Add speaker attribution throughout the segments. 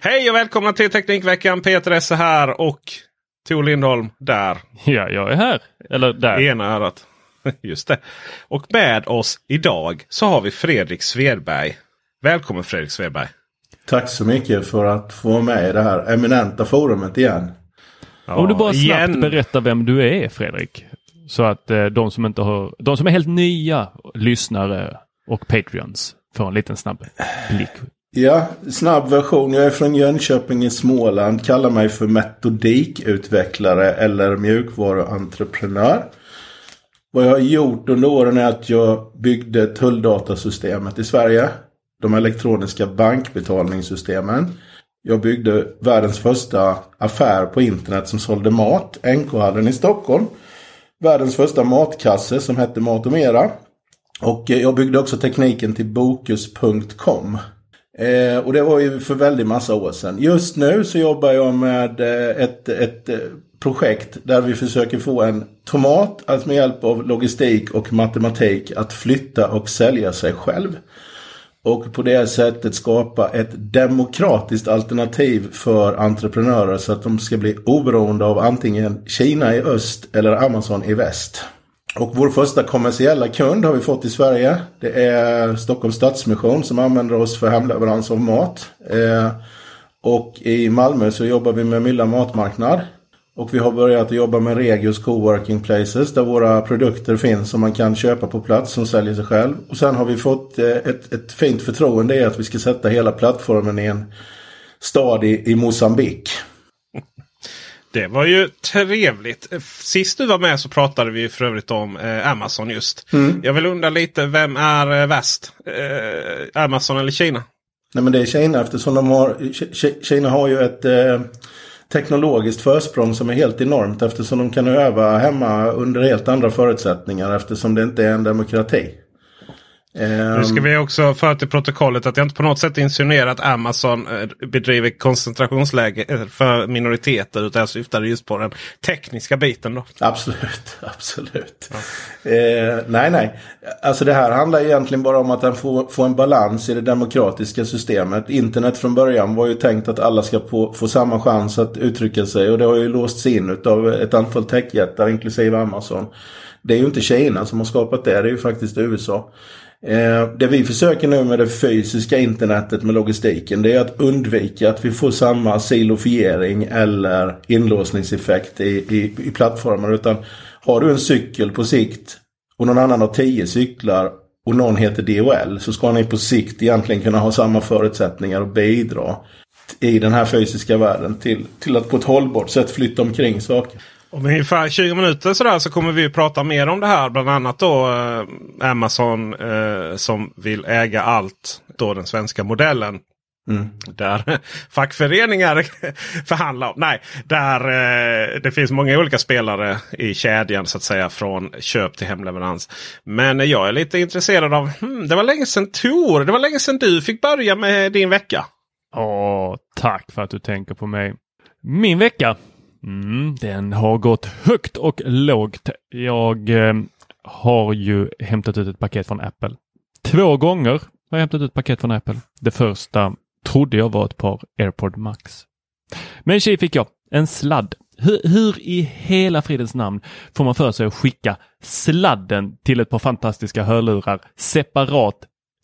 Speaker 1: Hej och välkomna till Teknikveckan. Peter Esse här och Tor Lindholm där.
Speaker 2: Ja, jag är här. Eller där.
Speaker 1: Ena örat. Just det. Och med oss idag så har vi Fredrik Svedberg. Välkommen Fredrik Svedberg.
Speaker 3: Tack så mycket för att få vara med i det här eminenta forumet igen.
Speaker 2: Ja, Om du bara snabbt
Speaker 1: igen.
Speaker 2: berättar vem du är Fredrik. Så att eh, de som inte har, de som är helt nya lyssnare och Patreons får en liten snabb blick.
Speaker 3: Ja, snabb version. Jag är från Jönköping i Småland. Kallar mig för metodikutvecklare eller mjukvaruentreprenör. Vad jag har gjort under åren är att jag byggde tulldatasystemet i Sverige. De elektroniska bankbetalningssystemen. Jag byggde världens första affär på internet som sålde mat. NK-hallen i Stockholm. Världens första matkasse som hette Mat och Mera. Och jag byggde också tekniken till Bokus.com. Eh, och det var ju för väldigt massa år sedan. Just nu så jobbar jag med eh, ett, ett eh, projekt där vi försöker få en tomat att med hjälp av logistik och matematik att flytta och sälja sig själv. Och på det sättet skapa ett demokratiskt alternativ för entreprenörer så att de ska bli oberoende av antingen Kina i öst eller Amazon i väst. Och vår första kommersiella kund har vi fått i Sverige. Det är Stockholms Stadsmission som använder oss för hemleverans av mat. Eh, och i Malmö så jobbar vi med Mylla matmarknad. Och vi har börjat jobba med Regios Coworking Places där våra produkter finns som man kan köpa på plats som säljer sig själv. Och sen har vi fått eh, ett, ett fint förtroende i att vi ska sätta hela plattformen i en stad i, i Mosambik.
Speaker 1: Det var ju trevligt. Sist du var med så pratade vi för övrigt om eh, Amazon just.
Speaker 3: Mm.
Speaker 1: Jag vill undra lite, vem är eh, värst? Eh, Amazon eller Kina?
Speaker 3: Nej men det är Kina eftersom de har, Ki- Ki- Kina har ju ett eh, teknologiskt försprång som är helt enormt eftersom de kan öva hemma under helt andra förutsättningar eftersom det inte är en demokrati.
Speaker 1: Nu ska
Speaker 3: Ehm,
Speaker 1: vi också föra till protokollet att jag inte på något sätt insinuerar att Amazon eh, bedriver koncentrationsläge eh, för minoriteter. Utan jag syftade just på den tekniska biten. Då.
Speaker 3: Absolut, absolut. Eh, nej, nej. Alltså det här handlar egentligen bara om att få, få en balans i det demokratiska systemet. Internet från början var ju tänkt att alla ska få, få samma chans att uttrycka sig. Och det har ju låsts in av ett antal techjättar, inklusive Amazon. Det är ju inte Kina som har skapat det, det är ju faktiskt USA. Eh, det vi försöker nu med det fysiska internetet med logistiken det är att undvika att vi får samma silofiering eller inlåsningseffekt i, i, i plattformar. Utan har du en cykel på sikt och någon annan har tio cyklar och någon heter DHL så ska ni på sikt egentligen kunna ha samma förutsättningar och bidra i den här fysiska världen till, till att på ett hållbart sätt flytta omkring saker.
Speaker 1: Om ungefär 20 minuter sådär så kommer vi prata mer om det här. Bland annat då eh, Amazon eh, som vill äga allt. Då den svenska modellen.
Speaker 3: Mm.
Speaker 1: Där fackföreningar förhandlar. Nej, där eh, det finns många olika spelare i kedjan så att säga. Från köp till hemleverans. Men jag är lite intresserad av. Hmm, det var länge sedan Tor. Det var länge sedan du fick börja med din vecka.
Speaker 2: Åh, tack för att du tänker på mig. Min vecka, mm, den har gått högt och lågt. Jag eh, har ju hämtat ut ett paket från Apple. Två gånger har jag hämtat ut paket från Apple. Det första trodde jag var ett par AirPod Max. Men tjej fick jag en sladd. Hur, hur i hela fridens namn får man för sig att skicka sladden till ett par fantastiska hörlurar separat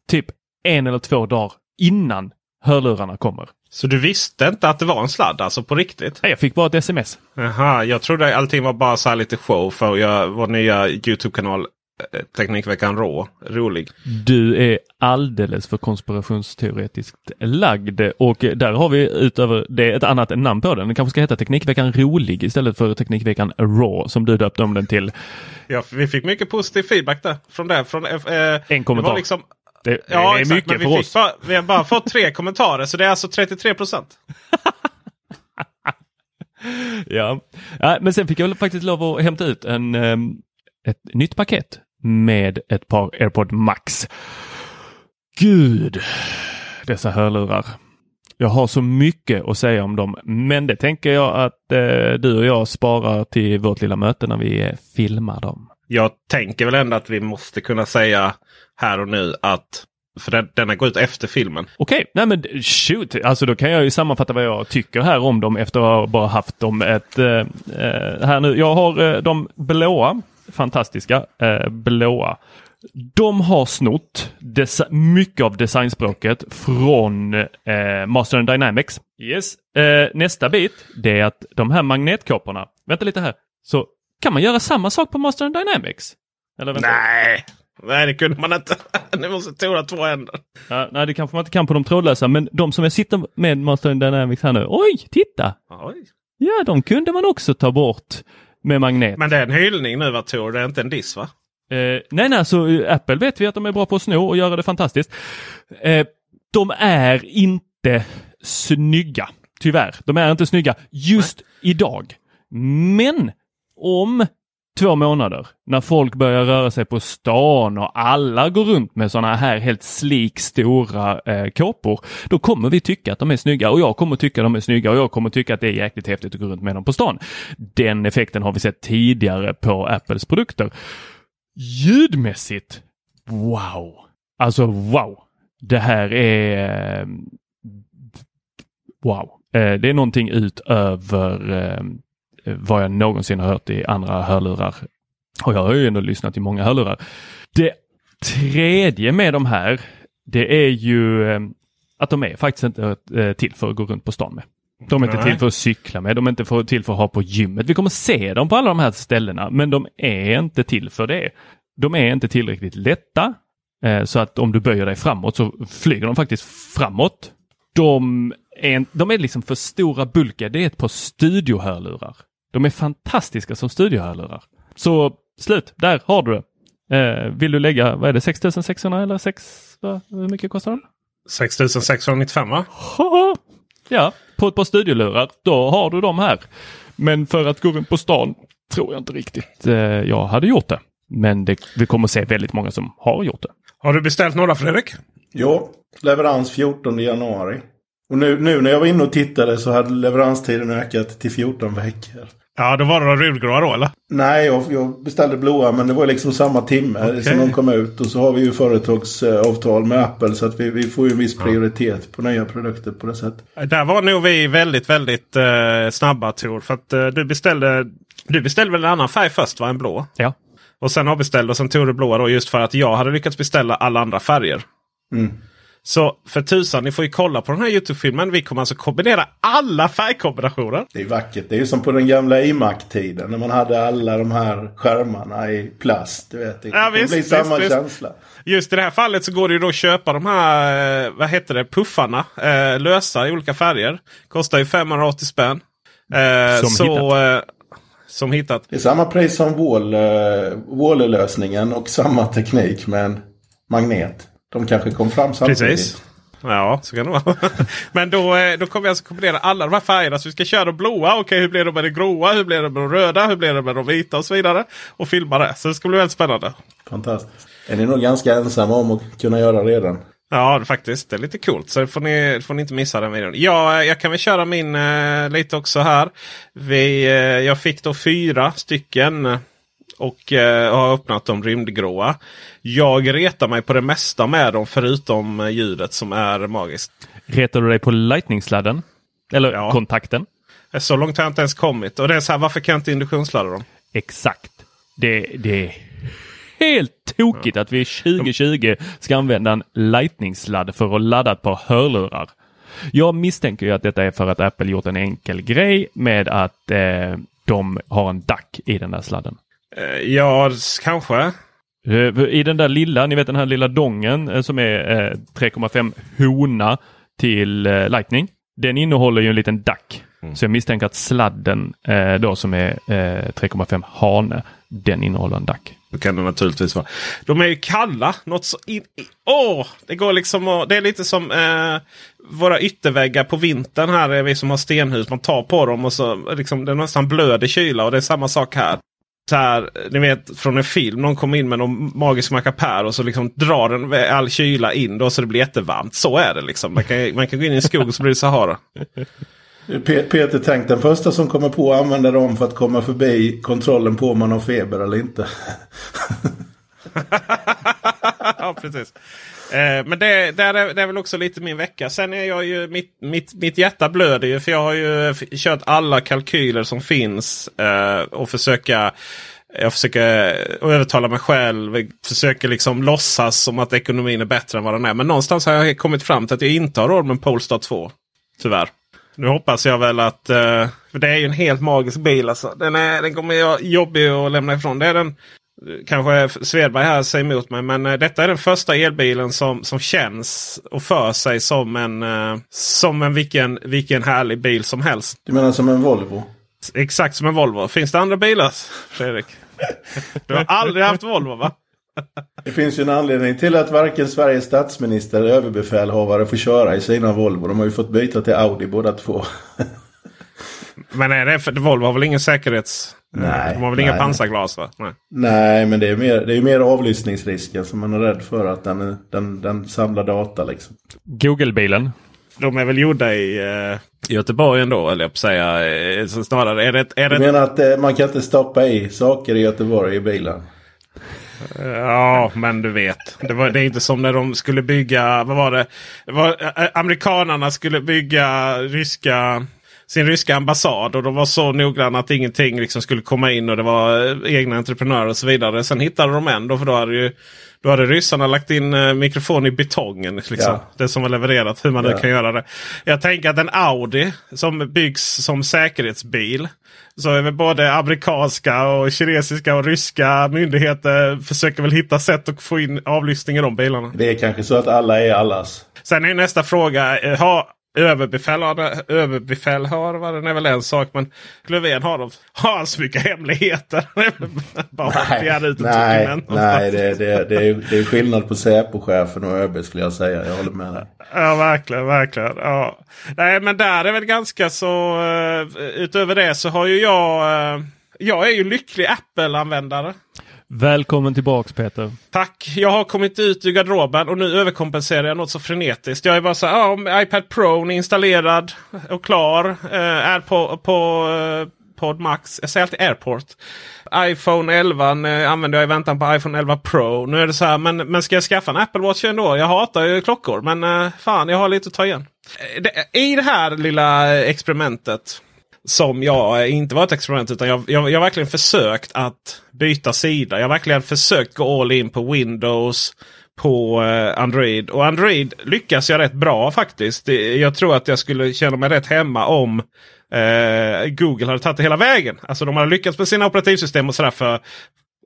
Speaker 2: typ en eller två dagar innan hörlurarna kommer?
Speaker 1: Så du visste inte att det var en sladd alltså på riktigt?
Speaker 2: Nej, Jag fick bara ett sms.
Speaker 1: Jaha, jag trodde allting var bara så här lite show för jag, vår nya Youtube-kanal eh, Teknikveckan Rå. Rolig.
Speaker 2: Du är alldeles för konspirationsteoretiskt lagd och där har vi utöver det ett annat namn på den. Den kanske ska heta Teknikveckan Rolig istället för Teknikveckan Raw som du döpte om den till.
Speaker 1: Ja, vi fick mycket positiv feedback där. Från det. Från, eh,
Speaker 2: En kommentar.
Speaker 1: Det var liksom
Speaker 2: Det, det
Speaker 1: Ja,
Speaker 2: är
Speaker 1: exakt,
Speaker 2: mycket
Speaker 1: men vi,
Speaker 2: för oss.
Speaker 1: bara, vi har bara fått tre kommentarer så det är alltså 33 procent.
Speaker 2: Ja. ja, men sen fick jag faktiskt lov att hämta ut en, ehm, ett nytt paket med ett par AirPod Max. Gud, dessa hörlurar. Jag har så mycket att säga om dem, men det tänker jag att eh, du och jag sparar till vårt lilla möte när vi eh, filmar dem.
Speaker 1: Jag tänker väl ändå att vi måste kunna säga här och nu att för den, denna går ut efter filmen.
Speaker 2: Okej, nej men shoot, alltså då kan jag ju sammanfatta vad jag tycker här om dem efter att ha bara haft dem ett eh, eh, här nu. Jag har eh, de blåa, fantastiska eh, blåa. De har snott mycket av designspråket från eh, Master and Dynamics. Yes. Eh, nästa bit, det är att de här magnetkåporna, vänta lite här, så kan man göra samma sak på Master Dynamics? Eller vänta.
Speaker 1: Nej, nej det kunde man inte. nu måste Tora två händer.
Speaker 2: Ja, nej, det kanske man inte kan på de trådlösa, men de som jag sitter med Master Dynamics här nu. Oj, titta!
Speaker 1: Oj.
Speaker 2: Ja, de kunde man också ta bort med magnet.
Speaker 1: Men det är en hyllning nu va Tor? Det är inte en diss va?
Speaker 2: Eh, nej, nej, så eh, Apple vet vi att de är bra på att sno och göra det fantastiskt. Eh, de är inte snygga, tyvärr. De är inte snygga just idag. Men om två månader när folk börjar röra sig på stan och alla går runt med sådana här helt slik stora eh, kåpor. Då kommer vi tycka att de är snygga och jag kommer tycka att de är snygga och jag kommer tycka att det är jäkligt häftigt att gå runt med dem på stan. Den effekten har vi sett tidigare på Apples produkter. Ljudmässigt, wow! Alltså wow! Det här är eh, wow. Eh, det är någonting utöver eh, vad jag någonsin har hört i andra hörlurar. Och jag har ju ändå lyssnat i många hörlurar. Det tredje med de här, det är ju eh, att de är faktiskt inte eh, till för att gå runt på stan med. De är inte till för att cykla med, de är inte för, till för att ha på gymmet. Vi kommer se dem på alla de här ställena, men de är inte till för det. De är inte tillräckligt lätta, eh, så att om du böjer dig framåt så flyger de faktiskt framåt. De är, de är liksom för stora bulka. Det är ett par studiohörlurar. De är fantastiska som studiohörlurar. Så slut, där har du det. Eh, vill du lägga, vad är det, 6600 eller 6? vad- Hur mycket kostar de?
Speaker 1: 6695 va?
Speaker 2: Ja, på ett par studiolurar, då har du dem här. Men för att gå runt på stan tror jag inte riktigt eh, jag hade gjort det. Men det, vi kommer se väldigt många som har gjort det.
Speaker 1: Har du beställt några Fredrik?
Speaker 3: Ja, leverans 14 januari. Och nu, nu när jag var inne och tittade så hade leveranstiden ökat till 14 veckor.
Speaker 1: Ja, då var det de rudgråa då eller?
Speaker 3: Nej, jag, jag beställde blåa men det var liksom samma timme
Speaker 1: Okej.
Speaker 3: som de kom ut. Och så har vi ju företagsavtal med Apple så att vi, vi får ju en viss prioritet på nya produkter på det sättet.
Speaker 1: Där var nog vi väldigt, väldigt eh, snabba Tor. För att eh, du beställde du beställde väl en annan färg först va? En blå?
Speaker 2: Ja.
Speaker 1: Och sen avbeställde och sen tog du blåa då just för att jag hade lyckats beställa alla andra färger.
Speaker 3: Mm.
Speaker 1: Så för tusan, ni får ju kolla på den här Youtube-filmen. Vi kommer alltså kombinera alla färgkombinationer.
Speaker 3: Det är vackert. Det är ju som på den gamla iMac-tiden när man hade alla de här skärmarna i plast. Du vet, det
Speaker 1: Ja,
Speaker 3: det
Speaker 1: visst,
Speaker 3: blir samma
Speaker 1: visst, visst.
Speaker 3: känsla.
Speaker 1: Just i det här fallet så går det ju då att köpa de här, eh, vad heter det, puffarna. Eh, lösa i olika färger. Kostar ju 580 spänn. Eh,
Speaker 2: Som
Speaker 1: så,
Speaker 2: hittat.
Speaker 1: Eh, som hittat.
Speaker 3: Det är samma pris som Wall, Wall-lösningen och samma teknik med en magnet. De kanske kom fram samtidigt.
Speaker 1: Precis. Ja, så kan det vara. Men då, eh, då kommer vi alltså kombinera alla de här färgerna. Så vi ska köra de blåa. Okej, hur blir det med det gråa? Hur blir det med de röda? Hur blir det med de vita? Och så vidare. Och filma det. Så det ska bli väldigt spännande.
Speaker 3: Fantastiskt. Är ni nog ganska ensamma om att kunna göra redan?
Speaker 1: Ja, faktiskt. Det är lite coolt. Så det får ni, får ni inte missa den videon. Ja, jag kan väl köra min eh, lite också här. Vi, eh, jag fick då fyra stycken. Eh, Och eh, har öppnat de rymdgråa. Jag retar mig på det mesta med dem förutom eh, ljudet som är magiskt.
Speaker 2: Retar du dig på Lightning-sladden? Eller
Speaker 1: Ja.
Speaker 2: kontakten?
Speaker 1: Så långt har jag inte ens kommit. Och det är så här, varför kan jag inte induktionsladda dem?
Speaker 2: Exakt. Det, det är helt tokigt att vi 2020 ska använda en Lightning-sladd för att ladda ett par hörlurar. Jag misstänker ju att detta är för att Apple gjort en enkel grej med att eh, de har en DAC i den där sladden.
Speaker 1: Eh, Ja, kanske.
Speaker 2: Eh, I den där lilla, ni vet den här lilla dongen eh, som är eh, 3,5 hona till Lightning. Den innehåller ju en liten DAC. Så jag misstänker att sladden då som är eh, 3,5 hane, den innehåller en DAC.
Speaker 1: Det kan det naturligtvis vara. De är ju kalla. Något så in, i, åh, det går liksom att, Det är lite som eh, våra ytterväggar på vintern här. Är vi som har stenhus. Man tar på dem och så liksom, det nästan blöder kyla. Och det är samma sak här. Så här, ni vet från en film. Någon kommer in med någon magisk mackapär och så liksom drar den all kyla in då så det blir jättevarmt. Så är det liksom. Man kan, man kan gå in i en skog och så blir det Sahara.
Speaker 3: Peter, tänk den första som kommer på att använda dem för att komma förbi kontrollen på om man har feber eller inte.
Speaker 1: ja, precis. Eh, men det, det, är, det är väl också lite min vecka. Sen är jag ju, mitt, mitt, mitt hjärta blöder ju. För jag har ju kört alla kalkyler som finns. Eh, och försöka jag försöker övertala mig själv. Försöker liksom låtsas som att ekonomin är bättre än vad den är. Men någonstans har jag kommit fram till att jag inte har råd med en Polestar 2. Tyvärr. Nu hoppas jag väl att... Eh, för det är ju en helt magisk bil alltså. Den, är, den kommer jag jobbig att lämna ifrån. Det är den... Kanske Svedberg här säger emot mig. Men uh, detta är den första elbilen som, som känns och för sig som en, uh, som en vilken, vilken härlig bil som helst.
Speaker 3: Du menar som en Volvo?
Speaker 1: Exakt som en Volvo. Finns det andra bilar Fredrik? Du har aldrig haft Volvo va?
Speaker 3: Det finns ju en anledning till att varken Sveriges statsminister eller överbefälhavare får köra i sina Volvo. De har ju fått byta till Audi båda två.
Speaker 1: Men är det för Volvo har väl ingen säkerhets... Nej, de har väl nej, inga pansarglas va?
Speaker 3: Nej. nej, men det är mer, det är mer avlyssningsrisken som man är rädd för. Att den, den, den samlar data liksom.
Speaker 2: Google-bilen.
Speaker 1: De är väl gjorda i uh, Göteborg ändå, eller jag på säga. Eh, så snarare är det... Är det...
Speaker 3: Du menar att uh, man kan inte stoppa i saker i Göteborg i bilen?
Speaker 1: Ja, men du vet. Det, var, det är inte som när de skulle bygga, vad var det? det var, amerikanarna skulle bygga ryska sin ryska ambassad och de var så noggranna att ingenting liksom skulle komma in och det var egna entreprenörer och så vidare. Sen hittade de ändå för då hade, ju, då hade ryssarna lagt in uh, mikrofon i betongen. Liksom, ja. Det som var levererat, hur man ja. nu kan göra det. Jag tänker att en Audi som byggs som säkerhetsbil så är väl både amerikanska och kinesiska och ryska myndigheter försöker väl hitta sätt att få in avlyssning i de bilarna.
Speaker 3: Det är kanske så att alla är allas.
Speaker 1: Sen är nästa fråga. Eh, har överbefälhavaren är väl en sak. Men Löfven har, de, har han så mycket hemligheter?
Speaker 3: Bara nej, ut nej, nej det, det, det, är, det är skillnad på Säpo-chefen och ÖB skulle jag säga. Jag håller med där.
Speaker 1: Ja verkligen, verkligen. Ja. Nej men där är väl ganska så. Uh, utöver det så har ju jag. Uh, jag är ju lycklig Apple-användare.
Speaker 2: Välkommen tillbaks Peter.
Speaker 1: Tack! Jag har kommit ut ur garderoben och nu överkompenserar jag något så frenetiskt. Jag är bara så här, ja, iPad Pro är installerad och klar. Eh, är på, på eh, Pod Max. Jag säger alltid Airport. iPhone 11 eh, använder jag i väntan på iPhone 11 Pro. Nu är det så här, men, men ska jag skaffa en Apple Watch ändå? Jag hatar ju klockor, men eh, fan, jag har lite att ta igen. Eh, det, I det här lilla experimentet som jag inte var ett experiment utan jag, jag, jag har verkligen försökt att byta sida. Jag har verkligen försökt gå all in på Windows, på eh, Android. Och Android lyckas jag rätt bra faktiskt. Jag tror att jag skulle känna mig rätt hemma om eh, Google hade tagit det hela vägen. Alltså de hade lyckats med sina operativsystem och sådär för,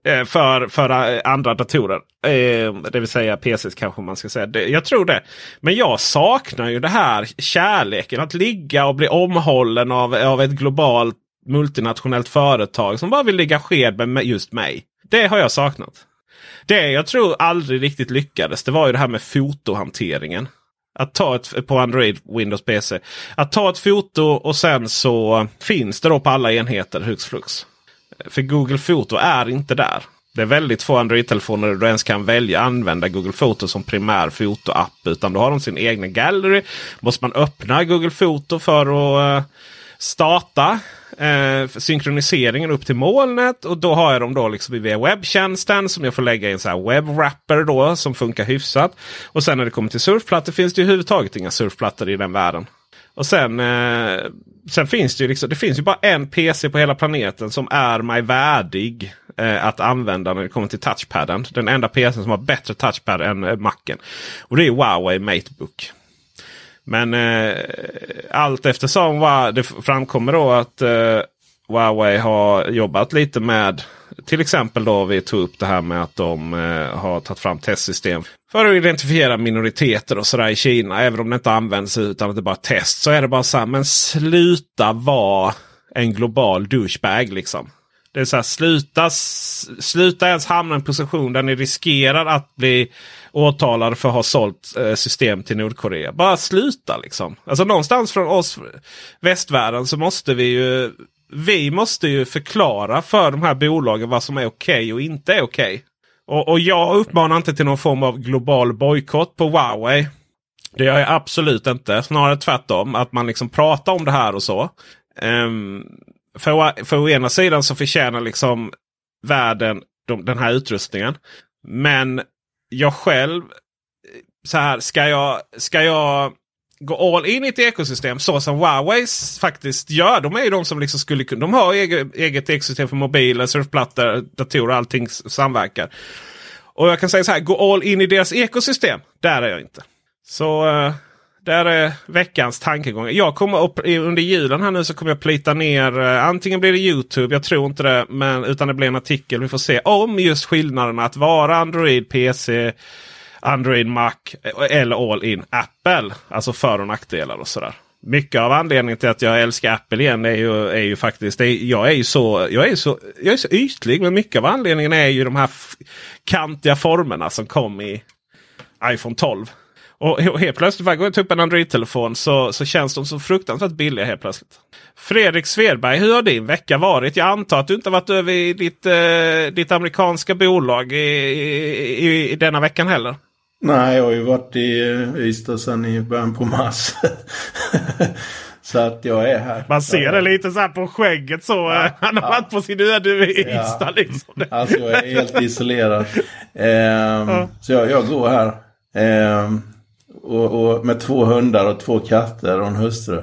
Speaker 1: Eh, för, för eh, andra datorer. Eh, det vill säga PCs kanske man ska säga. jag tror det. Men jag saknar ju det här kärleken. Att ligga och bli omhållen av, av ett globalt multinationellt företag som bara vill ligga sked med just mig. Det har jag saknat. Det jag tror aldrig riktigt lyckades det var ju det här med fotohanteringen. Att ta ett på Android, Windows PC. Att ta ett foto och sen så finns det då på alla enheter hux flux. För Google Foto är inte där. Det är väldigt få Android-telefoner där du ens kan välja använda Google Foto som primär fotoapp. Utan då har de sin egna gallery. Måste man öppna Google Foto för att eh, starta eh, synkroniseringen upp till molnet. Och då har jag dem då liksom via webbtjänsten som jag får lägga i en webwrapper då som funkar hyfsat. Och sen när det kommer till surfplattor finns det ju överhuvudtaget inga surfplattor i den världen. Och sen, eh, sen finns det ju liksom, det finns ju bara en PC på hela planeten som är mig värdig eh, att använda när det kommer till touchpaden. Den enda PCn som har bättre touchpad än eh, Macen. Och det är Huawei Matebook. Men eh, allt eftersom va, det framkommer då att eh, Huawei har jobbat lite med till exempel då vi tog upp det här med att de eh, har tagit fram testsystem för att identifiera minoriteter och sådär i Kina. Även om det inte används utan att det bara är test. Så är det bara så här, men sluta vara en global douchebag liksom. Det är så här, sluta, sluta ens hamna i en position där ni riskerar att bli åtalade för att ha sålt eh, system till Nordkorea. Bara sluta liksom. Alltså någonstans från oss västvärlden så måste vi ju vi måste ju förklara för de här bolagen vad som är okej okay och inte är okej. Okay. Och, och jag uppmanar inte till någon form av global bojkott på Huawei. Det gör jag absolut inte. Snarare tvärtom. Att man liksom pratar om det här och så. Um, för, för å ena sidan så förtjänar liksom världen de, den här utrustningen. Men jag själv. Så här, ska jag, ska jag gå all in i ett ekosystem så som Huawei faktiskt gör. De är ju de som liksom skulle kunna. De har eget, eget ekosystem för mobiler, surfplattor, datorer, allting samverkar. Och jag kan säga så här, gå all in i deras ekosystem. Där är jag inte. Så uh, där är veckans tankegång. Jag kommer upp, under julen här nu så kommer jag plita ner. Uh, antingen blir det Youtube, jag tror inte det. Men, utan det blir en artikel. Vi får se om just skillnaderna att vara Android, PC Android, Mac eh, eller All In Apple. Alltså för och nackdelar och sådär. Mycket av anledningen till att jag älskar Apple igen är ju, är ju faktiskt. Är, jag, är ju så, jag, är så, jag är så ytlig. Men mycket av anledningen är ju de här kantiga formerna som kom i iPhone 12. Och helt plötsligt varje gång jag tar upp en Android-telefon så, så känns de så fruktansvärt billiga helt plötsligt. Fredrik Svedberg, hur har din vecka varit? Jag antar att du inte varit över i ditt, eh, ditt amerikanska bolag i, i, i denna veckan heller?
Speaker 3: Nej, jag har ju varit i Ystad sedan i början på mars. så att jag är här.
Speaker 1: Man ser det lite så här på skägget så. Ja, han har ja. varit på sin öde i Ystad. Ja. Liksom.
Speaker 3: Alltså jag är helt isolerad. Ehm, ja. Så jag, jag går här. Ehm, och, och, med två hundar och två katter och en hustru.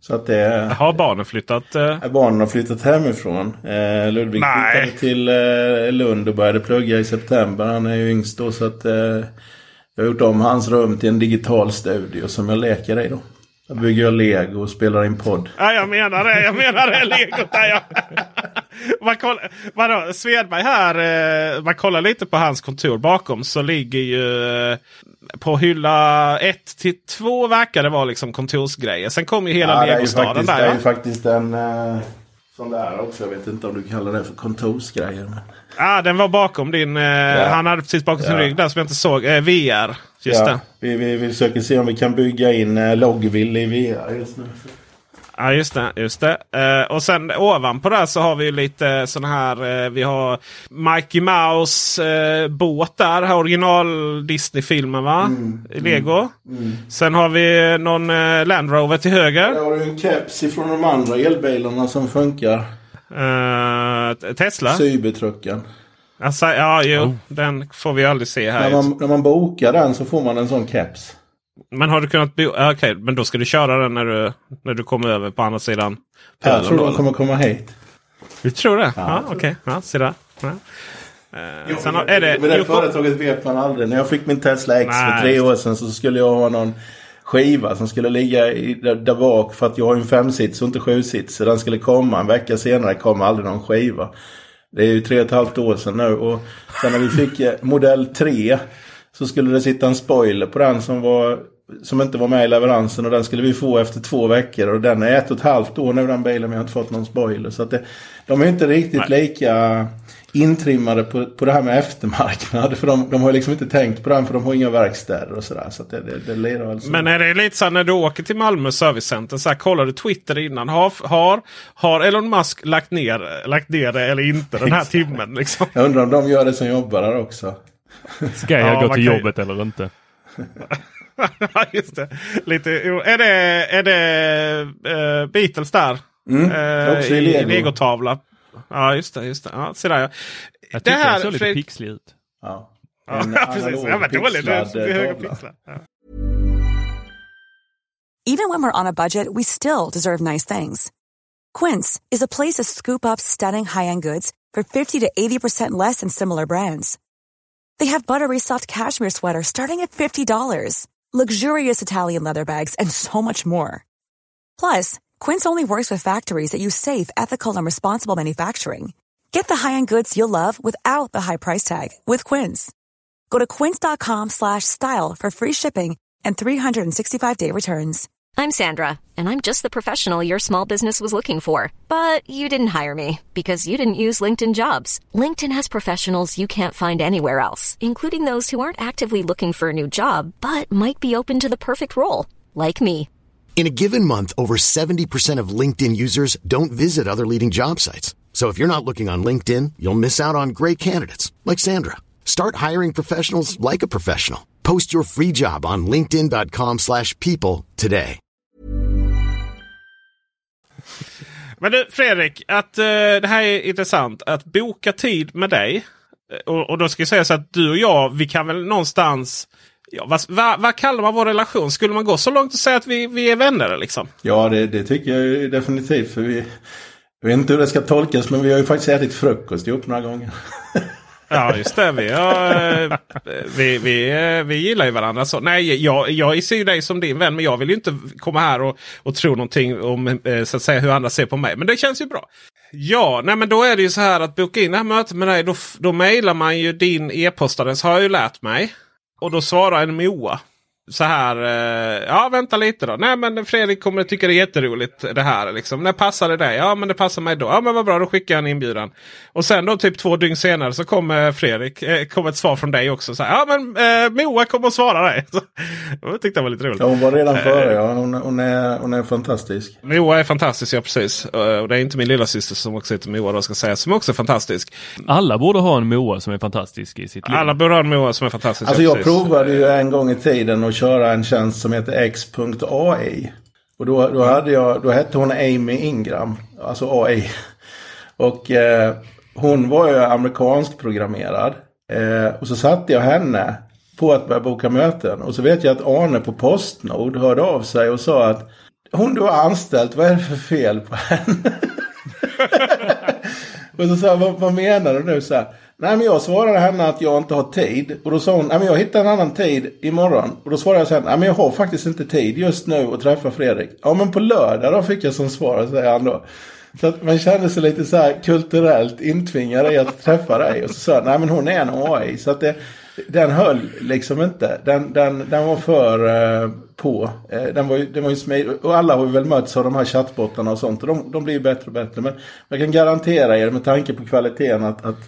Speaker 3: Så att det
Speaker 1: Har barnen flyttat?
Speaker 3: Eh... Barnen har flyttat hemifrån. Eh, Ludvig Nej. flyttade till eh, Lund och började plugga i september. Han är ju yngst då så att eh, jag har gjort om hans rum till en digital studio som jag leker i då. Jag bygger jag lego och spelar in podd.
Speaker 1: Ja, jag menar det. Jag menar det. Legot där ja. man kollar, vadå, Svedberg här. Eh, man kollar lite på hans kontor bakom så ligger ju eh, på hylla 1 till 2 verkar det vara liksom kontorsgrejer. Sen kommer ju hela ja, legostaden där.
Speaker 3: Det är ju faktiskt en eh, sån där också. Jag vet inte om du kallar det för kontorsgrejer. Men...
Speaker 1: Ah, den var bakom din. Eh, ja. Han hade precis bakom sin ja. rygg där som jag inte såg. Eh, VR. Just ja.
Speaker 3: Vi, vi, vi försöker se om vi kan bygga in eh, Logville i VR just nu.
Speaker 1: Ja just det. Just det. Uh, och sen ovanpå där så har vi lite sådana här. Uh, vi har Mikey Mouse uh, båt där. Original Disney-filmen va? Mm, Lego. Mm, mm. Sen har vi någon uh, Land Rover till höger.
Speaker 3: Där har du en keps ifrån de andra elbilarna som funkar.
Speaker 1: Tesla?
Speaker 3: Cybertrucken.
Speaker 1: Alltså, ja, jo, oh. den får vi aldrig se här.
Speaker 3: När man, när man bokar den så får man en sån keps.
Speaker 1: Men har du kunnat bo... Okej, okay, men då ska du köra den när du, när du kommer över på andra sidan
Speaker 3: Jag tror de kommer komma hit.
Speaker 1: Du tror det? Ja, ja okej. Okay. Ja, se där. Ja.
Speaker 3: Uh, sen är det, men det företaget vet man aldrig. När jag fick min Tesla X Nej. för tre år sedan så skulle jag ha någon skiva som skulle ligga i, där, där bak för att jag har en femsits och inte sjusits. Så den skulle komma. En vecka senare kom aldrig någon skiva. Det är ju tre och ett halvt år sedan nu. Och sen när vi fick eh, modell 3 så skulle det sitta en spoiler på den som, var, som inte var med i leveransen. Och den skulle vi få efter två veckor. Och den är ett och ett halvt år nu den bilen. Men jag har inte fått någon spoiler. Så att det, de är inte riktigt Nej. lika intrimmade på, på det här med eftermarknad. För de, de har liksom inte tänkt på den för de har inga verkstäder och sådär. Så det, det, det leder alltså.
Speaker 1: Men är det lite så när du åker till Malmö servicecenter. Så här, kollar du Twitter innan. Har, har, har Elon Musk lagt ner, lagt ner det eller inte den här timmen? Liksom?
Speaker 3: Jag undrar om de gör det som jobbar där också.
Speaker 2: Ska jag ja, gå till jobbet eller inte?
Speaker 1: just det. Lite, är det, är det uh, Beatles där?
Speaker 3: Mm, uh, också i Lego.
Speaker 1: Legotavla. Ja just det. Just det. Ja, se där, ja.
Speaker 2: Jag tyckte den såg lite pixlig ut.
Speaker 3: Ja.
Speaker 1: ja precis. Ja, men dåligt. Det är höga pixlar. Ja.
Speaker 4: Even when we're on a budget we still deserve nice things. Quince is a place to scoop up stunning high-end goods for 50 to 80% less than similar brands. They have buttery soft cashmere sweaters starting at $50, luxurious Italian leather bags, and so much more. Plus, Quince only works with factories that use safe, ethical, and responsible manufacturing. Get the high-end goods you'll love without the high price tag with Quince. Go to quince.com/style for free shipping and 365-day returns.
Speaker 5: I'm Sandra, and I'm just the professional your small business was looking for. But you didn't hire me because you didn't use LinkedIn jobs. LinkedIn has professionals you can't find anywhere else, including those who aren't actively looking for a new job but might be open to the perfect role, like me.
Speaker 6: In a given month, over 70% of LinkedIn users don't visit other leading job sites. So if you're not looking on LinkedIn, you'll miss out on great candidates like Sandra. Start hiring professionals like a professional. Post your free job on linkedin.com/people slash people today.
Speaker 1: Men du Fredrik, att eh, det här är intressant. Att boka tid med dig. eh, Och, och då ska jag säga så att du och jag, vi kan väl någonstans... Ja, vad, vad, vad kallar man vår relation? Skulle man gå så långt och säga att vi, vi är vänner? Liksom?
Speaker 3: Ja, det, det tycker jag definitivt. För vi, jag vet inte hur det ska tolkas, men vi har ju faktiskt ätit frukost ihop några gånger.
Speaker 1: Ja, just det. Vi, har, eh, vi, vi, eh, vi gillar ju varandra. Så, nej, jag, jag ser ju dig som din vän, men jag vill ju inte komma här och, och tro någonting om eh, så att säga, hur andra ser på mig. Men det känns ju bra. Ja, nej, men då är det ju så här att boka in det här mötet med dig. Då, då mejlar man ju din e-postadress har jag ju lärt mig. Och då svarar en Moa. Så här, eh, ja vänta lite då. Nej men Fredrik kommer tycka det är jätteroligt det här. Liksom. När passar det dig? Ja men det passar mig då. Ja men vad bra, då skickar jag en inbjudan. Och sen då typ två dygn senare så kommer Fredrik, eh, kommer ett svar från dig också. Så här, ja men eh, Moa kommer att svara dig. Så, jag tyckte det var lite roligt.
Speaker 3: Ja, hon var redan före. Ja. Hon, hon, är, hon är fantastisk.
Speaker 1: Moa är fantastisk, ja precis. Eh, Och det är inte min lilla syster som också heter Moa då ska säga, som också är fantastisk.
Speaker 2: Alla borde ha en Moa som är fantastisk i sitt liv.
Speaker 1: Alla borde ha en Moa som är fantastisk.
Speaker 3: Alltså
Speaker 1: ja,
Speaker 3: jag
Speaker 1: precis.
Speaker 3: provade ju en gång i tiden att köra en tjänst som heter X.AI. Och då, då, hade jag, då hette hon Amy Ingram, alltså AI. Och eh, hon var ju amerikansk programmerad. Eh, och så satte jag henne på att börja boka möten. Och så vet jag att Arne på Postnord hörde av sig och sa att hon du har anställt, vad är det för fel på henne? och så sa jag, vad, vad menar du nu? Så här, Nej men jag svarade henne att jag inte har tid. Och då sa hon, nej men jag hittar en annan tid imorgon. Och då svarade jag sen, nej men jag har faktiskt inte tid just nu att träffa Fredrik. Ja men på lördag då fick jag som svar, säger han då. Så att man kände sig lite så här kulturellt intvingad i att träffa dig. Och så sa jag, nej men hon är en AI. Så att det, den höll liksom inte. Den, den, den var för eh, på. Eh, den var ju, den var ju smidig. Och alla har ju väl mötts av de här chattbottarna och sånt. Och de, de blir ju bättre och bättre. Men jag kan garantera er med tanke på kvaliteten att, att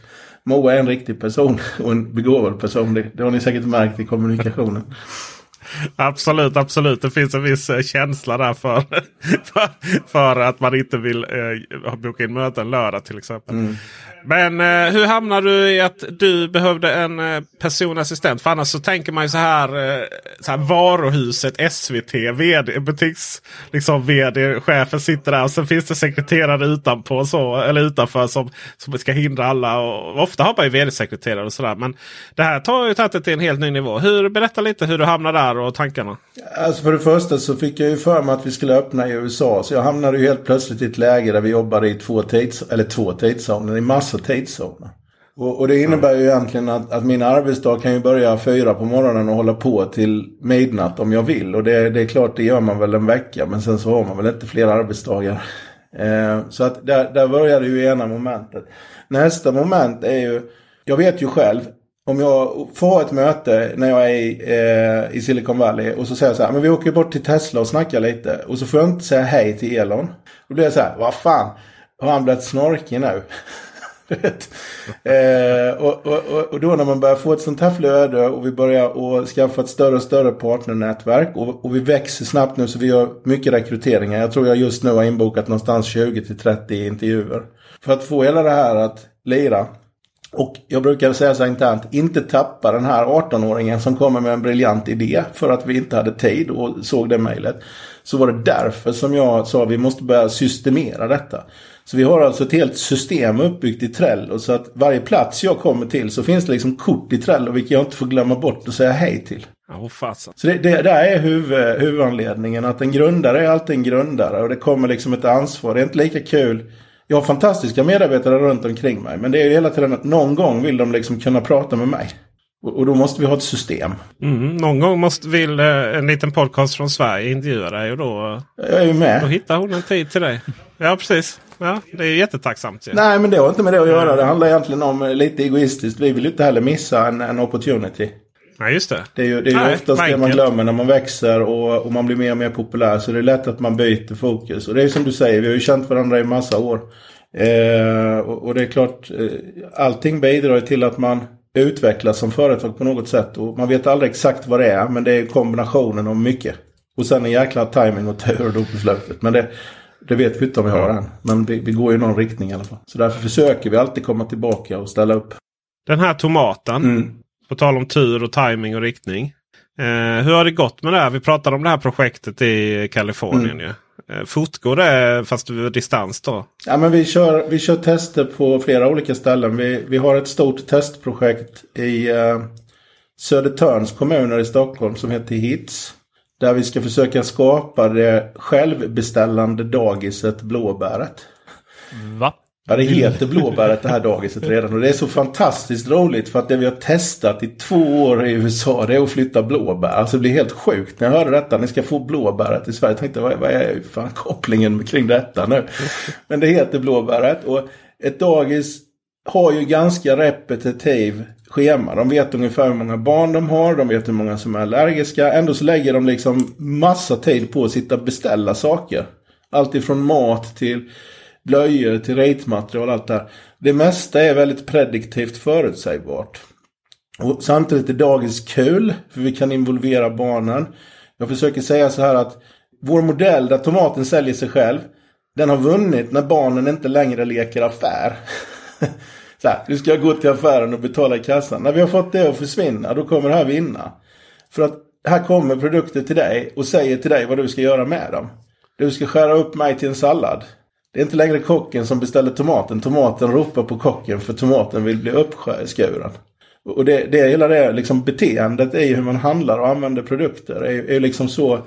Speaker 3: Moa är en riktig person och en begåvad person. Det, det har ni säkert märkt i kommunikationen.
Speaker 1: Absolut, absolut. Det finns en viss eh, känsla där för, för, för att man inte vill eh, boka in möten lördag till exempel. Men eh, hur hamnade du i att du behövde en eh, personlig assistent? För annars så tänker man ju så här, eh, så här varuhuset SVT, vd, butiks, liksom vd, chefen sitter där och sen finns det sekreterare utanpå så, eller utanför som, som ska hindra alla. Och, ofta har man ju vd-sekreterare och sådär. Men det här tar ju tagit till en helt ny nivå. Hur, berätta lite hur du hamnade där och tankarna.
Speaker 3: Alltså för det första så fick jag ju för mig att vi skulle öppna i USA. Så jag hamnade ju helt plötsligt i ett läge där vi jobbade i två tids, eller två tidszoner, i massor tidszoner. Och, och det innebär ju egentligen att, att min arbetsdag kan ju börja fyra på morgonen och hålla på till midnatt om jag vill. Och det, det är klart, det gör man väl en vecka. Men sen så har man väl inte fler arbetsdagar. Eh, så att där, där börjar det ju ena momentet. Nästa moment är ju, jag vet ju själv, om jag får ha ett möte när jag är i, eh, i Silicon Valley och så säger jag så här, men vi åker bort till Tesla och snackar lite. Och så får jag inte säga hej till Elon. Då blir jag så här, vad fan, har han blivit snorkig nu? Eh, och, och, och, då när man börjar få ett sånt här flöde och vi börjar och skaffa ett större och större partnernätverk och, och vi växer snabbt nu så vi gör mycket rekryteringar. Jag tror jag just nu har inbokat någonstans 20 till 30 intervjuer. För att få hela det här att lira. Och jag brukar säga så här internt, inte tappa den här 18-åringen som kommer med en briljant idé för att vi inte hade tid och såg det mejlet. Så var det därför som jag sa att vi måste börja systemera detta. Så vi har alltså ett helt system uppbyggt i Trello så att varje plats jag kommer till så finns det liksom kort i Trello vilket jag inte får glömma bort att säga hej till.
Speaker 1: Ja, fasen.
Speaker 3: Så det, det där är huvud, huvudanledningen. Att en grundare är alltid en grundare och det kommer liksom ett ansvar. Det är inte lika kul. Jag har fantastiska medarbetare runt omkring mig. Men det är ju hela tiden att någon gång vill de liksom kunna prata med mig. Och, då måste vi ha ett system.
Speaker 1: Mm, någon gång måste vill eh, en liten podcast från Sverige intervjua dig och då,
Speaker 3: Jag är ju
Speaker 1: då
Speaker 3: med.
Speaker 1: hittar hon en tid till dig. Ja, precis. Ja, det är jättetacksamt. Ju.
Speaker 3: Nej men det har inte med det att göra. Det handlar egentligen om eh, lite egoistiskt. Vi vill ju inte heller missa en, en opportunity.
Speaker 1: Ja, just det.
Speaker 3: Det är ju, det är ju
Speaker 1: Nej,
Speaker 3: oftast det man glömmer när man växer och, och man blir mer och mer populär. Så det är lätt att man byter fokus. Och det är som du säger, vi har ju känt varandra i massa år. Eh, och, och det är klart, eh, allting bidrar till att man utvecklas som företag på något sätt. Och man vet aldrig exakt vad det är, men det är kombinationen av mycket. Och sen en jäkla timing och tur då på slutet. Men det, det vet vi inte om vi har än. Men vi, vi går i någon riktning i alla fall. Så därför försöker vi alltid komma tillbaka och ställa upp.
Speaker 1: Den här tomaten.
Speaker 3: Mm.
Speaker 1: På tal om tur och timing och riktning. Eh, hur har det gått med det här? Vi pratade om det här projektet i Kalifornien. ju. Eh, fortgår det fast över distans då?
Speaker 3: Ja, men vi, kör, vi kör tester på flera olika ställen. Vi, vi har ett stort testprojekt i eh, Södertörns kommuner i Stockholm som heter HITS. Där vi ska försöka skapa det självbeställande dagiset Blåbäret.
Speaker 2: Va?
Speaker 3: Ja, det heter Blåbäret det här dagiset redan. Och det är så fantastiskt roligt för att det vi har testat i två år i USA det är att flytta blåbär. Alltså det blir helt sjukt. När jag hörde detta, ni ska få blåbäret i Sverige. Jag tänkte, vad, vad är fan kopplingen kring detta nu? Men det heter Blåbäret. Och ett dagis har ju ganska repetitiv schema. De vet ungefär hur många barn de har. De vet hur många som är allergiska. Ändå så lägger de liksom massa tid på att sitta och beställa saker. Allt ifrån mat till blöjor till ritmaterial och allt det här. Det mesta är väldigt prediktivt förutsägbart. Och samtidigt är dagens kul, för vi kan involvera barnen. Jag försöker säga så här att vår modell där tomaten säljer sig själv, den har vunnit när barnen inte längre leker affär. så här, du ska gå till affären och betala i kassan. När vi har fått det att försvinna, då kommer det här vinna. För att här kommer produkter till dig och säger till dig vad du ska göra med dem. Du ska skära upp mig till en sallad. Det är inte längre kocken som beställer tomaten. Tomaten ropar på kocken för tomaten vill bli uppskuren. Och det, det hela det liksom beteendet i hur man handlar och använder produkter är, är liksom så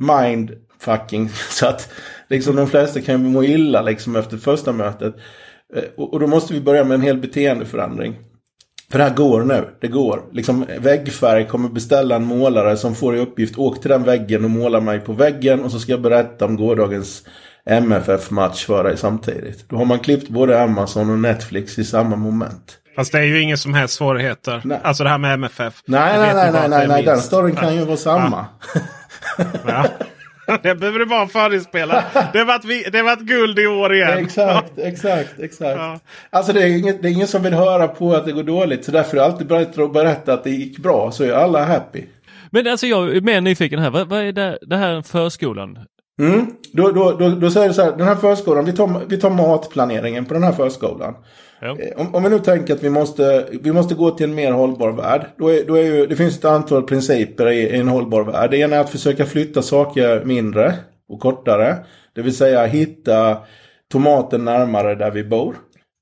Speaker 3: mindfucking så att liksom de flesta kan ju må illa liksom efter första mötet. Eh, Och, då måste vi börja med en hel beteendeförändring. För det här går nu. Det går. Liksom väggfärg kommer beställa en målare som får i uppgift åk till den väggen och måla mig på väggen och så ska jag berätta om gårdagens MFF-match för dig samtidigt. Då har man klippt både Amazon och Netflix i samma moment.
Speaker 1: Fast det är ju ingen som helst svårigheter.
Speaker 3: Nej.
Speaker 1: Alltså det här med MFF.
Speaker 3: Nej, nej, nej, nej, nej, den storyn kan ju vara samma.
Speaker 1: Ja. Det behöver du bara förinspela. Det har varit, vi- det har varit guld i år igen.
Speaker 3: Exakt, exakt, exakt.
Speaker 1: Ja.
Speaker 3: Alltså det är, inget, det är ingen som vill höra på att det går dåligt. Så därför är det alltid bättre att berätta att det gick bra. Så är alla happy.
Speaker 2: Men alltså jag är mer nyfiken här. Vad, vad är det, det här förskolan?
Speaker 3: Mm. Då, då, då, då säger du så här, den här förskolan, vi tar, vi tar matplaneringen på den här förskolan.
Speaker 2: Ja.
Speaker 3: Eh, Om, om vi nu tänker att vi måste, vi måste gå till en mer hållbar värld. Då är, då är ju, det finns ett antal principer i, i en hållbar värld. Det ena är att försöka flytta saker mindre och kortare. Det vill säga hitta tomaten närmare där vi bor.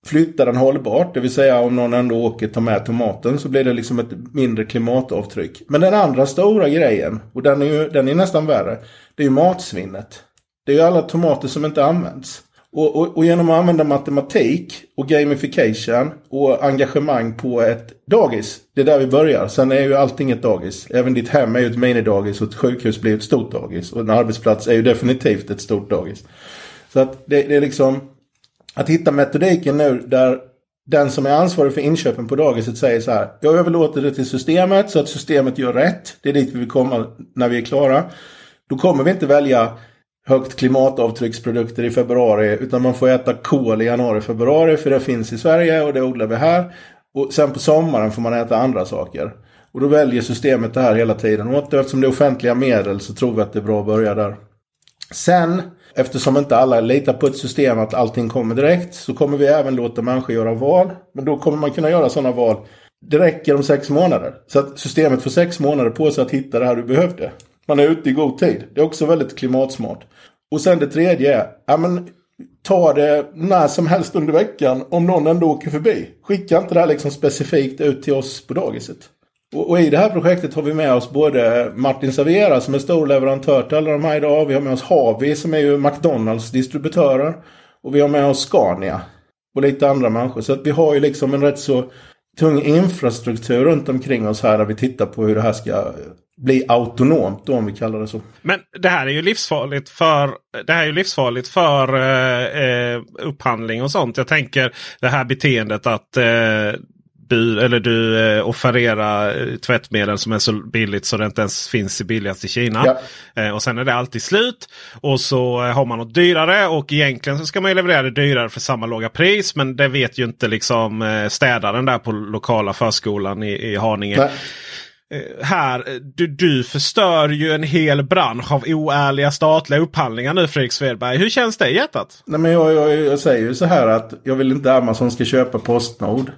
Speaker 3: Flytta den hållbart, det vill säga om någon ändå åker ta med tomaten så blir det liksom ett mindre klimatavtryck. Men den andra stora grejen, och den är ju den är nästan värre, det är ju matsvinnet. Det är ju alla tomater som inte används. Och, och, och genom att använda matematik och gamification och engagemang på ett dagis. Det är där vi börjar. Sen är ju allting ett dagis. Även ditt hem är ju ett minidagis och ett sjukhus blir ett stort dagis. Och en arbetsplats är ju definitivt ett stort dagis. Så att det, det är liksom att hitta metodiken nu där den som är ansvarig för inköpen på dagiset säger så här. Jag överlåter det till systemet så att systemet gör rätt. Det är dit vi vill komma när vi är klara. Då kommer vi inte välja högt klimatavtrycksprodukter i februari. Utan man får äta kol i januari, februari. För det finns i Sverige och det odlar vi här. Och sen på sommaren får man äta andra saker. Och då väljer systemet det här hela tiden. Och eftersom det är offentliga medel så tror vi att det är bra att börja där. Sen, eftersom inte alla litar på ett system att allting kommer direkt, så kommer vi även låta människor göra val. Men då kommer man kunna göra sådana val. Det räcker om sex månader. Så att systemet får sex månader på sig att hitta det här du behövde. Man är ute i god tid. Det är också väldigt klimatsmart. Och sen det tredje är, ja men ta det när som helst under veckan om någon ändå åker förbi. Skicka inte det här liksom specifikt ut till oss på dagiset. Och, och i det här projektet har vi med oss både Martin Savera som är stor leverantör till alla de här idag. Vi har med oss Havi som är ju McDonalds distributörer. Och vi har med oss Scania. Och lite andra människor. Så att vi har ju liksom en rätt så tung infrastruktur runt omkring oss här där vi tittar på hur det här ska bli autonomt då om vi kallar det så.
Speaker 1: Men det här är ju livsfarligt för, det här är ju livsfarligt för eh, eh upphandling och sånt. Jag tänker det här beteendet att eh, bud, eller du eh, offererar eh, tvättmedel som är så billigt så det inte ens finns i billigast i Kina.
Speaker 3: Ja.
Speaker 1: Eh, och sen är det alltid slut. Och så eh, har man något dyrare och egentligen så ska man leverera det dyrare för samma låga pris. Men det vet ju inte liksom eh, städaren där på lokala förskolan i, i Haninge.
Speaker 3: Nej.
Speaker 1: Eh, här, eh, du, du förstör ju en hel bransch av oärliga statliga upphandlingar nu Fredrik Svedberg. Hur känns det i hjärtat?
Speaker 3: Nej, men jag, jag, jag säger ju så här att jag vill inte Amazon ska köpa Postnord.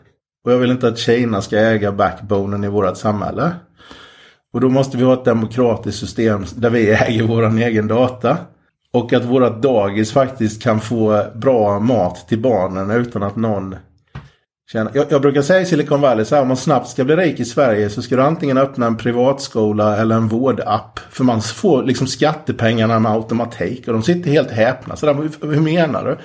Speaker 3: Och jag vill inte att Kina ska äga backbonen i vårt samhälle. Och då måste vi ha ett demokratiskt system där vi äger vår egen data. Och att våra dagis faktiskt kan få bra mat till barnen utan att någon tjänar. Jag, jag brukar säga i Silicon Valley så här, om man snabbt ska bli rik i Sverige så ska du antingen öppna en privatskola eller en vårdapp. För man får liksom skattepengarna med automatik och de sitter helt häpna. Så där, hur, hur menar du?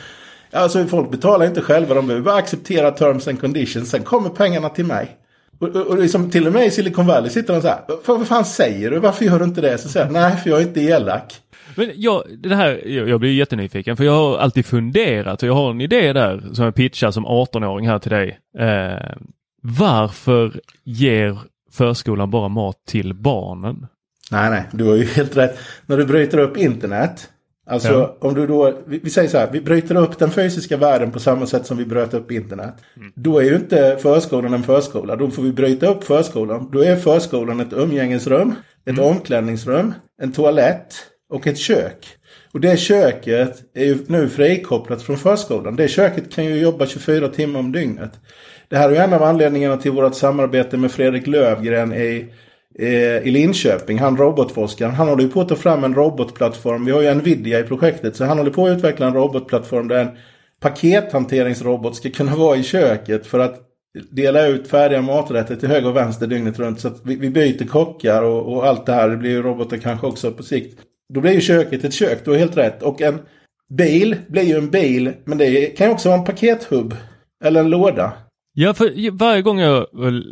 Speaker 3: Alltså folk betalar inte själva, de behöver bara acceptera terms and conditions. Sen kommer pengarna till mig. Och, och, och liksom, till och med i Silicon Valley sitter de så här. Vad, fan säger du? Varför gör du inte det? Så säger jag, nej för jag är inte elak.
Speaker 2: Men jag, det här, jag, jag blir jättenyfiken för jag har alltid funderat och jag har en idé där som jag pitchar som 18-åring här till dig. Eh, varför ger förskolan bara mat till barnen?
Speaker 3: Nej, nej, du har ju helt rätt. När du bryter upp internet. Alltså
Speaker 2: Ja.
Speaker 3: om du då, vi, vi säger så här, vi bryter upp den fysiska världen på samma sätt som vi bröt upp internet. Då är ju inte förskolan en förskola, då får vi bryta upp förskolan. Då är förskolan ett umgängesrum, ett omklädningsrum, en toalett och ett kök. Och det köket är ju nu frikopplat från förskolan. Det köket kan ju jobba 24 timmar om dygnet. Det här är ju en av anledningarna till vårt samarbete med Fredrik Lövgren i, Eh, i Linköping. Han robotforskaren. Han håller ju på att ta fram en robotplattform. Vi har ju Nvidia i projektet. Så han håller på att utveckla en robotplattform där en pakethanteringsrobot ska kunna vara i köket för att dela ut färdiga maträtter till höger och vänster dygnet runt. Så att vi, vi byter kockar och, och allt det här. Det blir ju robotar kanske också på sikt. Då blir ju köket ett kök. Du har helt rätt. Och en bil blir ju en bil. Men det kan ju också vara en pakethubb. Eller en låda.
Speaker 2: Ja, för varje gång jag,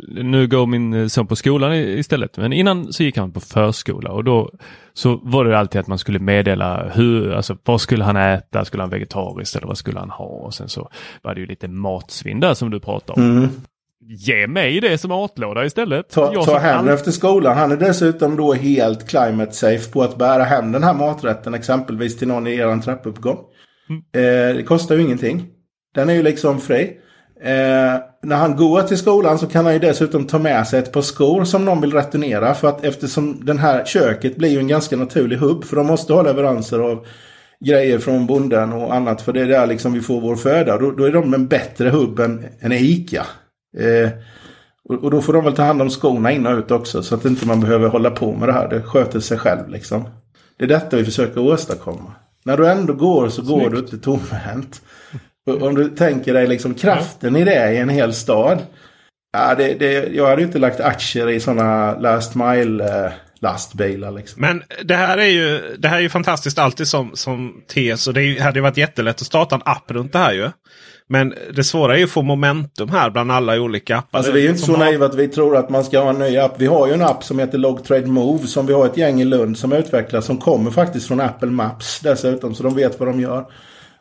Speaker 2: nu går min son på skolan istället, men innan så gick han på förskola och då så var det alltid att man skulle meddela hur, alltså vad skulle han äta, skulle han vegetariskt eller vad skulle han ha? Och sen så var det ju lite matsvinn där som du pratade om. Ge mig det som matlåda istället.
Speaker 3: Ta,
Speaker 2: Jag
Speaker 3: ta hem
Speaker 2: all-
Speaker 3: efter skolan. Han är dessutom då helt climate safe på att bära hem den här maträtten exempelvis till någon i er trappuppgång. Eh, det kostar ju ingenting. Den är ju liksom fri. Eh, när han går till skolan så kan han ju dessutom ta med sig ett par skor som någon vill returnera. För att eftersom den här köket blir ju en ganska naturlig hubb. För de måste ha leveranser av grejer från bonden och annat. För det är där liksom vi får vår föda. Då, då är de en bättre hubb än, än ICA. Eh, och, och då får de väl ta hand om skorna in och ut också. Så att inte man behöver hålla på med det här. Det sköter sig själv liksom. Det är detta vi försöker åstadkomma. När du ändå går så går du inte tomhänt. Om du tänker dig liksom kraften i det i en hel stad. Ja, det, det, jag hade ju inte lagt aktier i sådana last mile eh, lastbilar liksom.
Speaker 1: Men det här är ju, det här är ju fantastiskt alltid som, som tes. Och det är hade ju varit jättelätt att starta en app runt det här ju. Men det svåra är ju att få momentum här bland alla olika appar.
Speaker 3: Alltså vi är ju inte så
Speaker 1: har-
Speaker 3: naiva att vi tror att man ska ha en ny app. Vi har ju en app som heter Logtrade Move som vi har ett gäng i Lund som utvecklar som kommer faktiskt från Apple Maps dessutom så de vet vad de gör.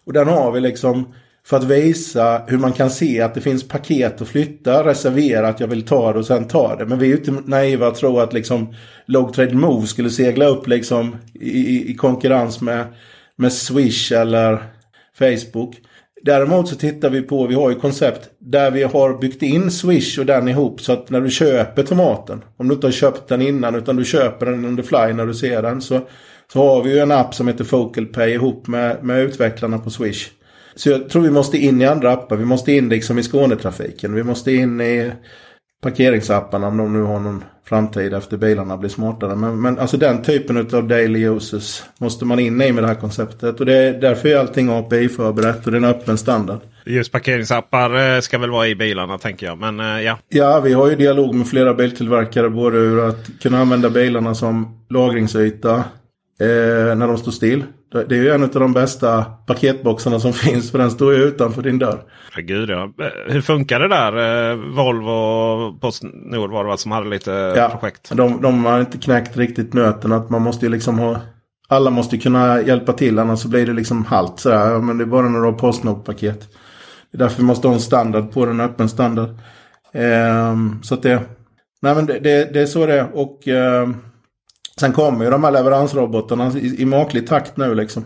Speaker 3: Och den har vi liksom för att visa hur man kan se att det finns paket att flytta, reservera att jag vill ta det och sen ta det. Men vi är ju inte naiva att tro att liksom Logtrade Move skulle segla upp liksom i, i, i konkurrens med, med Swish eller Facebook. Däremot så tittar vi på, vi har ju koncept där vi har byggt in Swish och den ihop så att när du köper tomaten, om du inte har köpt den innan utan du köper den under fly när du ser den så, så har vi ju en app som heter Focal Pay ihop med, med utvecklarna på Swish. Så jag tror vi måste in i andra appar, vi måste in liksom i Skånetrafiken, vi måste in i parkeringsapparna om de nu har någon framtid efter bilarna blir smartare. Men, men alltså den typen av daily uses måste man in i med det här konceptet. Och det är därför är allting API-förberett och det är en öppen standard.
Speaker 1: Just parkeringsappar eh, ska väl vara i bilarna tänker jag. Men eh, ja.
Speaker 3: Ja, vi har ju dialog med flera biltillverkare både ur att kunna använda bilarna som lagringsyta eh, när de står still. Det är ju en av de bästa paketboxarna som finns för den står ju utanför din dörr.
Speaker 1: Herregud ja. Hur funkar det där? Eh, Volvo och Postnord var det va, som hade lite
Speaker 3: Ja,
Speaker 1: projekt.
Speaker 3: de, de har inte knäckt riktigt nöten att man måste ju liksom ha alla måste kunna hjälpa till annars så blir det liksom halt sådär. Men det är bara när du har Postnord-paket. Det är därför vi måste ha en standard på den, öppen standard. Ehm, så att det, nej men det, det, det är så det är. Och ehm, sen kommer ju de här leveransrobotarna i, i maklig takt nu liksom.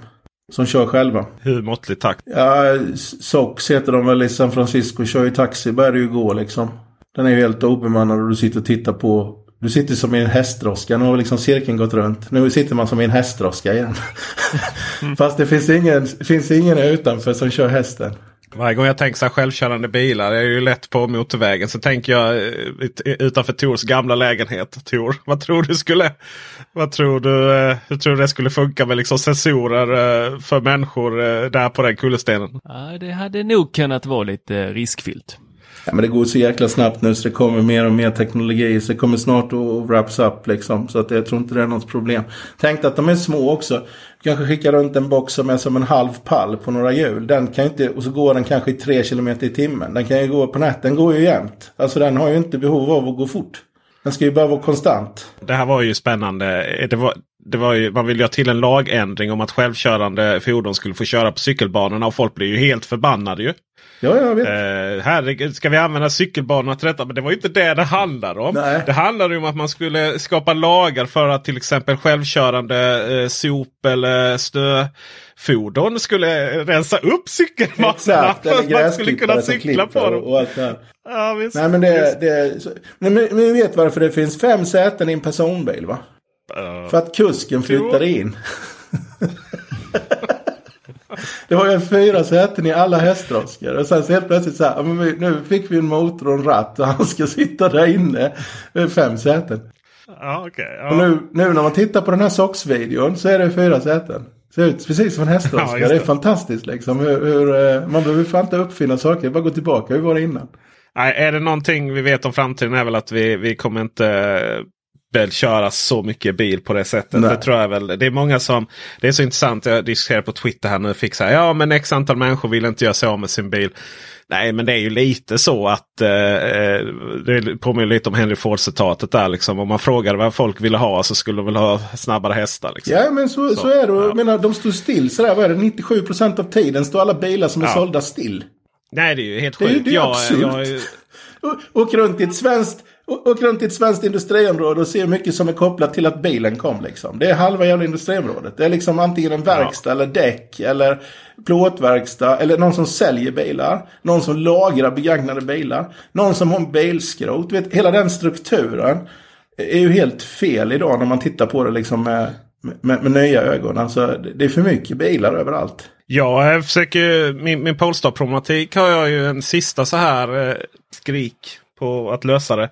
Speaker 3: Som kör själva.
Speaker 1: Hur måttlig takt?
Speaker 3: Ja, SOX heter de väl i San Francisco. Kör ju taxi, börjar ju gå liksom. Den är ju helt obemannad och du sitter och tittar på. Du sitter som i en hästdroska. Nu har liksom cirkeln gått runt. Nu sitter man som i en hästdroska igen. Fast det finns ingen, finns ingen utanför som kör hästen.
Speaker 1: Varje gång jag tänker så här självkörande bilar, det är ju lätt på motorvägen. Så tänker jag eh, utanför Tors gamla lägenhet. Tor, vad tror du skulle... Vad tror du, eh, hur tror du det skulle funka med liksom sensorer eh, för människor där på den kullerstenen?
Speaker 2: Ja, det hade nog kunnat vara lite riskfyllt.
Speaker 3: Ja, men det går så jäkla snabbt nu så det kommer mer och mer teknologi. Så det kommer snart att wraps up liksom. Så att jag tror inte det är något problem. Tänk att de är små också. Kanske skicka runt en box som är som en halv pall på några hjul. Den kan inte, och så går den kanske i tre kilometer i timmen. Den kan ju gå på natten, den går ju jämt. Alltså den har ju inte behov av att gå fort. Den ska ju bara vara konstant.
Speaker 1: Det här var ju spännande. Det var, det var ju, man ville ju ha till en lagändring om att självkörande fordon skulle få köra på cykelbanorna. Och folk blir ju helt förbannade ju.
Speaker 3: Ja, jag vet.
Speaker 1: Eh, herregud, ska vi använda cykelbanorna till detta? Men det var ju inte det det handlar om.
Speaker 3: Nej.
Speaker 1: Det handlade om att man skulle skapa lagar för att till exempel självkörande eh, sop eller snöfordon skulle rensa upp cykelbanorna.
Speaker 3: Exakt,
Speaker 1: för att man skulle kunna cykla på dem.
Speaker 3: och, allt det.
Speaker 1: Ja, visst,
Speaker 3: Nej men det, det så- Men, men vet varför det finns fem säten i en personbil va?
Speaker 1: Ja.
Speaker 3: För att kusken flyttade in. Det var ju fyra säten i alla hästdroskor. Och sen så helt plötsligt så här, ja, nu fick vi en motor och en ratt och han ska sitta där inne. Är Fem säten.
Speaker 1: Ja, okej. ja.
Speaker 3: Och nu, nu när man tittar på den här SOX-videon så är det fyra säten. Ser ut precis som en
Speaker 1: Ja,
Speaker 3: hästdroska.
Speaker 1: just
Speaker 3: det är
Speaker 1: det.
Speaker 3: fantastiskt liksom. Hur, hur, eh, man behöver fan inte uppfinna saker. Bara gå tillbaka hur var det innan.
Speaker 1: Nej, är det någonting vi vet om framtiden är väl att vi, vi kommer inte eh, väl köra så mycket bil på det sättet.
Speaker 3: Nej.
Speaker 1: Det tror jag väl. Det är många som. Det är så intressant. Jag diskuterar på Twitter här nu. Fick så här, ja men x antal människor vill inte göra sig av med sin bil. Nej men det är ju lite så att eh, eh, det påminner lite om Henry Ford-citatet där. Liksom. Om man frågar vad folk ville ha så skulle de väl ha snabbare hästar. Liksom.
Speaker 3: Ja men så, så,
Speaker 1: Så,
Speaker 3: är det.
Speaker 1: Ja.
Speaker 3: Jag menar, de står still sådär. Vad är det? 97% av tiden står alla bilar som är
Speaker 1: Ja.
Speaker 3: sålda still.
Speaker 1: Nej det är ju helt sjukt.
Speaker 3: det är ju
Speaker 1: Jag-
Speaker 3: absurt.
Speaker 1: jag-
Speaker 3: Och- Åk runt i ett svenskt Åk runt i ett svenskt industriområde och se hur mycket som är kopplat till att bilen kom. Liksom. Det är halva jävla industriområdet. Det är liksom antingen en verkstad eller däck eller plåtverkstad. Eller någon som säljer bilar. Någon som lagrar begagnade bilar. Någon som har en bilskrot. Vet, hela den strukturen är ju helt fel idag när man tittar på det liksom med, med, med nya ögon. Alltså, det- det är för mycket bilar överallt.
Speaker 1: Ja, jag försöker, min, min Polestar-problematik har jag ju en sista så här eh, skrik på att lösa det.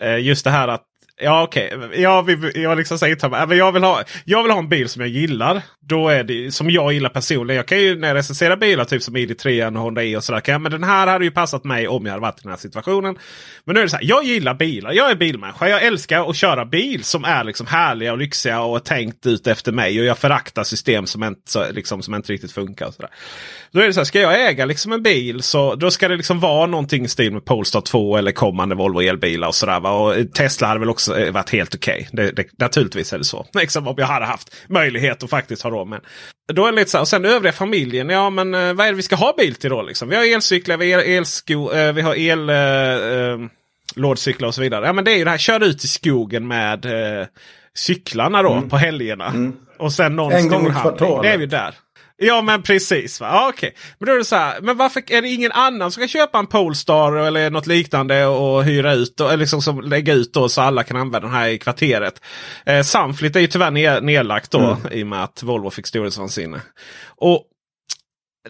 Speaker 1: Eh, just det här att Ja okej, jag, vill- jag liksom säger till mig, äh, men jag, vill ha, jag vill ha en bil som jag gillar. Då är det som jag gillar personligen. Jag kan ju när jag recenserar bilar typ som ID3 och Honda E och sådär. Kan jag, men den här hade ju passat mig om jag hade varit i den här situationen. Men nu är det så här, jag gillar bilar. Jag är bilmänniska. Jag älskar att köra bil som är liksom härliga och lyxiga och tänkt ut efter mig. Och jag föraktar system som inte, så- liksom, som inte riktigt funkar. Och sådär. Då är det så här, ska jag äga liksom en bil så då ska det liksom vara någonting i stil med Polestar 2 eller kommande Volvo elbilar och sådär. Och Tesla hade väl också eh, varit helt okej. Det, det, naturligtvis är det så. Liksom om jag hade haft möjlighet att faktiskt ha råd med. Då är det lite så här, och sen övriga familjen. Ja men eh, vad är det vi ska ha bil till då? Liksom? Vi har elcyklar, vi har elsko, eh, vi har el... Eh, lådcyklar och så vidare. Ja men det är ju det här, kör ut i skogen med eh, cyklarna då på helgerna. Och sen någon
Speaker 3: Mm. En gång i kvartalet.
Speaker 1: Det är vi där. Ja men precis. Va? Ja, okej. Men då är det så här. Men varför är det ingen annan som kan köpa en Polestar eller något liknande och hyra ut och liksom som lägga ut då så alla kan använda den här i kvarteret. Eh, Samflit är ju tyvärr ner, nedlagt då
Speaker 3: Mm.
Speaker 1: i och med att Volvo fick storhetsvansinne. Och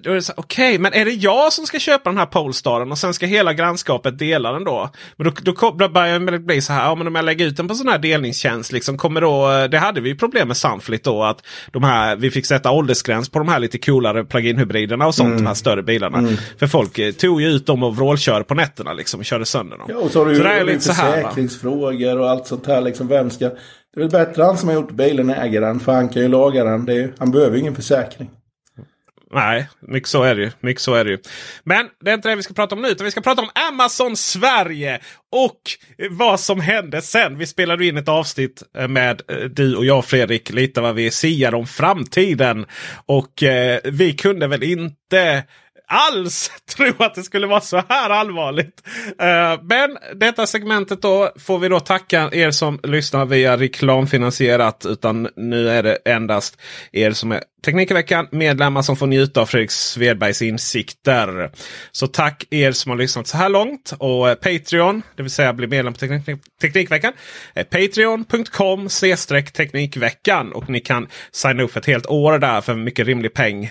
Speaker 1: då är det så här, Okej, men är det jag som ska köpa den här Polestaren och sen ska hela grannskapet dela den då? Men då, då, börjar det bli så här, ja, men om jag lägger ut den på sån här delningstjänst. Liksom, kommer då, det hade vi problem med Sunflit då. Att de här, vi fick sätta åldersgräns på de här lite coolare plug-in-hybriderna och sånt. De här större bilarna. För folk eh, tog ju ut dem och vrålkörde på nätterna liksom, och körde sönder dem.
Speaker 3: Ja, och så har du
Speaker 1: Så
Speaker 3: ju
Speaker 1: lite
Speaker 3: försäkringsfrågor och allt sånt här. Liksom, vem ska... Det är väl bättre han som har gjort bilen äger den. För han kan ju laga den. Det är... Han behöver ju ingen försäkring.
Speaker 1: Nej, mycket så är det ju. Mycket så är det ju. Men det är inte det vi ska prata om nu. Utan vi ska prata om Amazon Sverige. Och vad som hände sen. Vi spelade in ett avsnitt eh, med eh, du och jag Fredrik. Lite vad vi siar om framtiden. Och eh, vi kunde väl inte alls tro att det skulle vara så här allvarligt. Uh, men detta segmentet då får vi då tacka er som lyssnar via reklamfinansierat. Utan nu är det endast er som är Teknikveckan medlemmar som får njuta av Fredrik Svedbergs insikter. Så tack er som har lyssnat så här långt. Och eh, Patreon, det vill säga bli medlem på Teknik Teknikveckan. Eh, Patreon.com Teknikveckan. Och ni kan signa upp för ett helt år där för en mycket rimlig peng.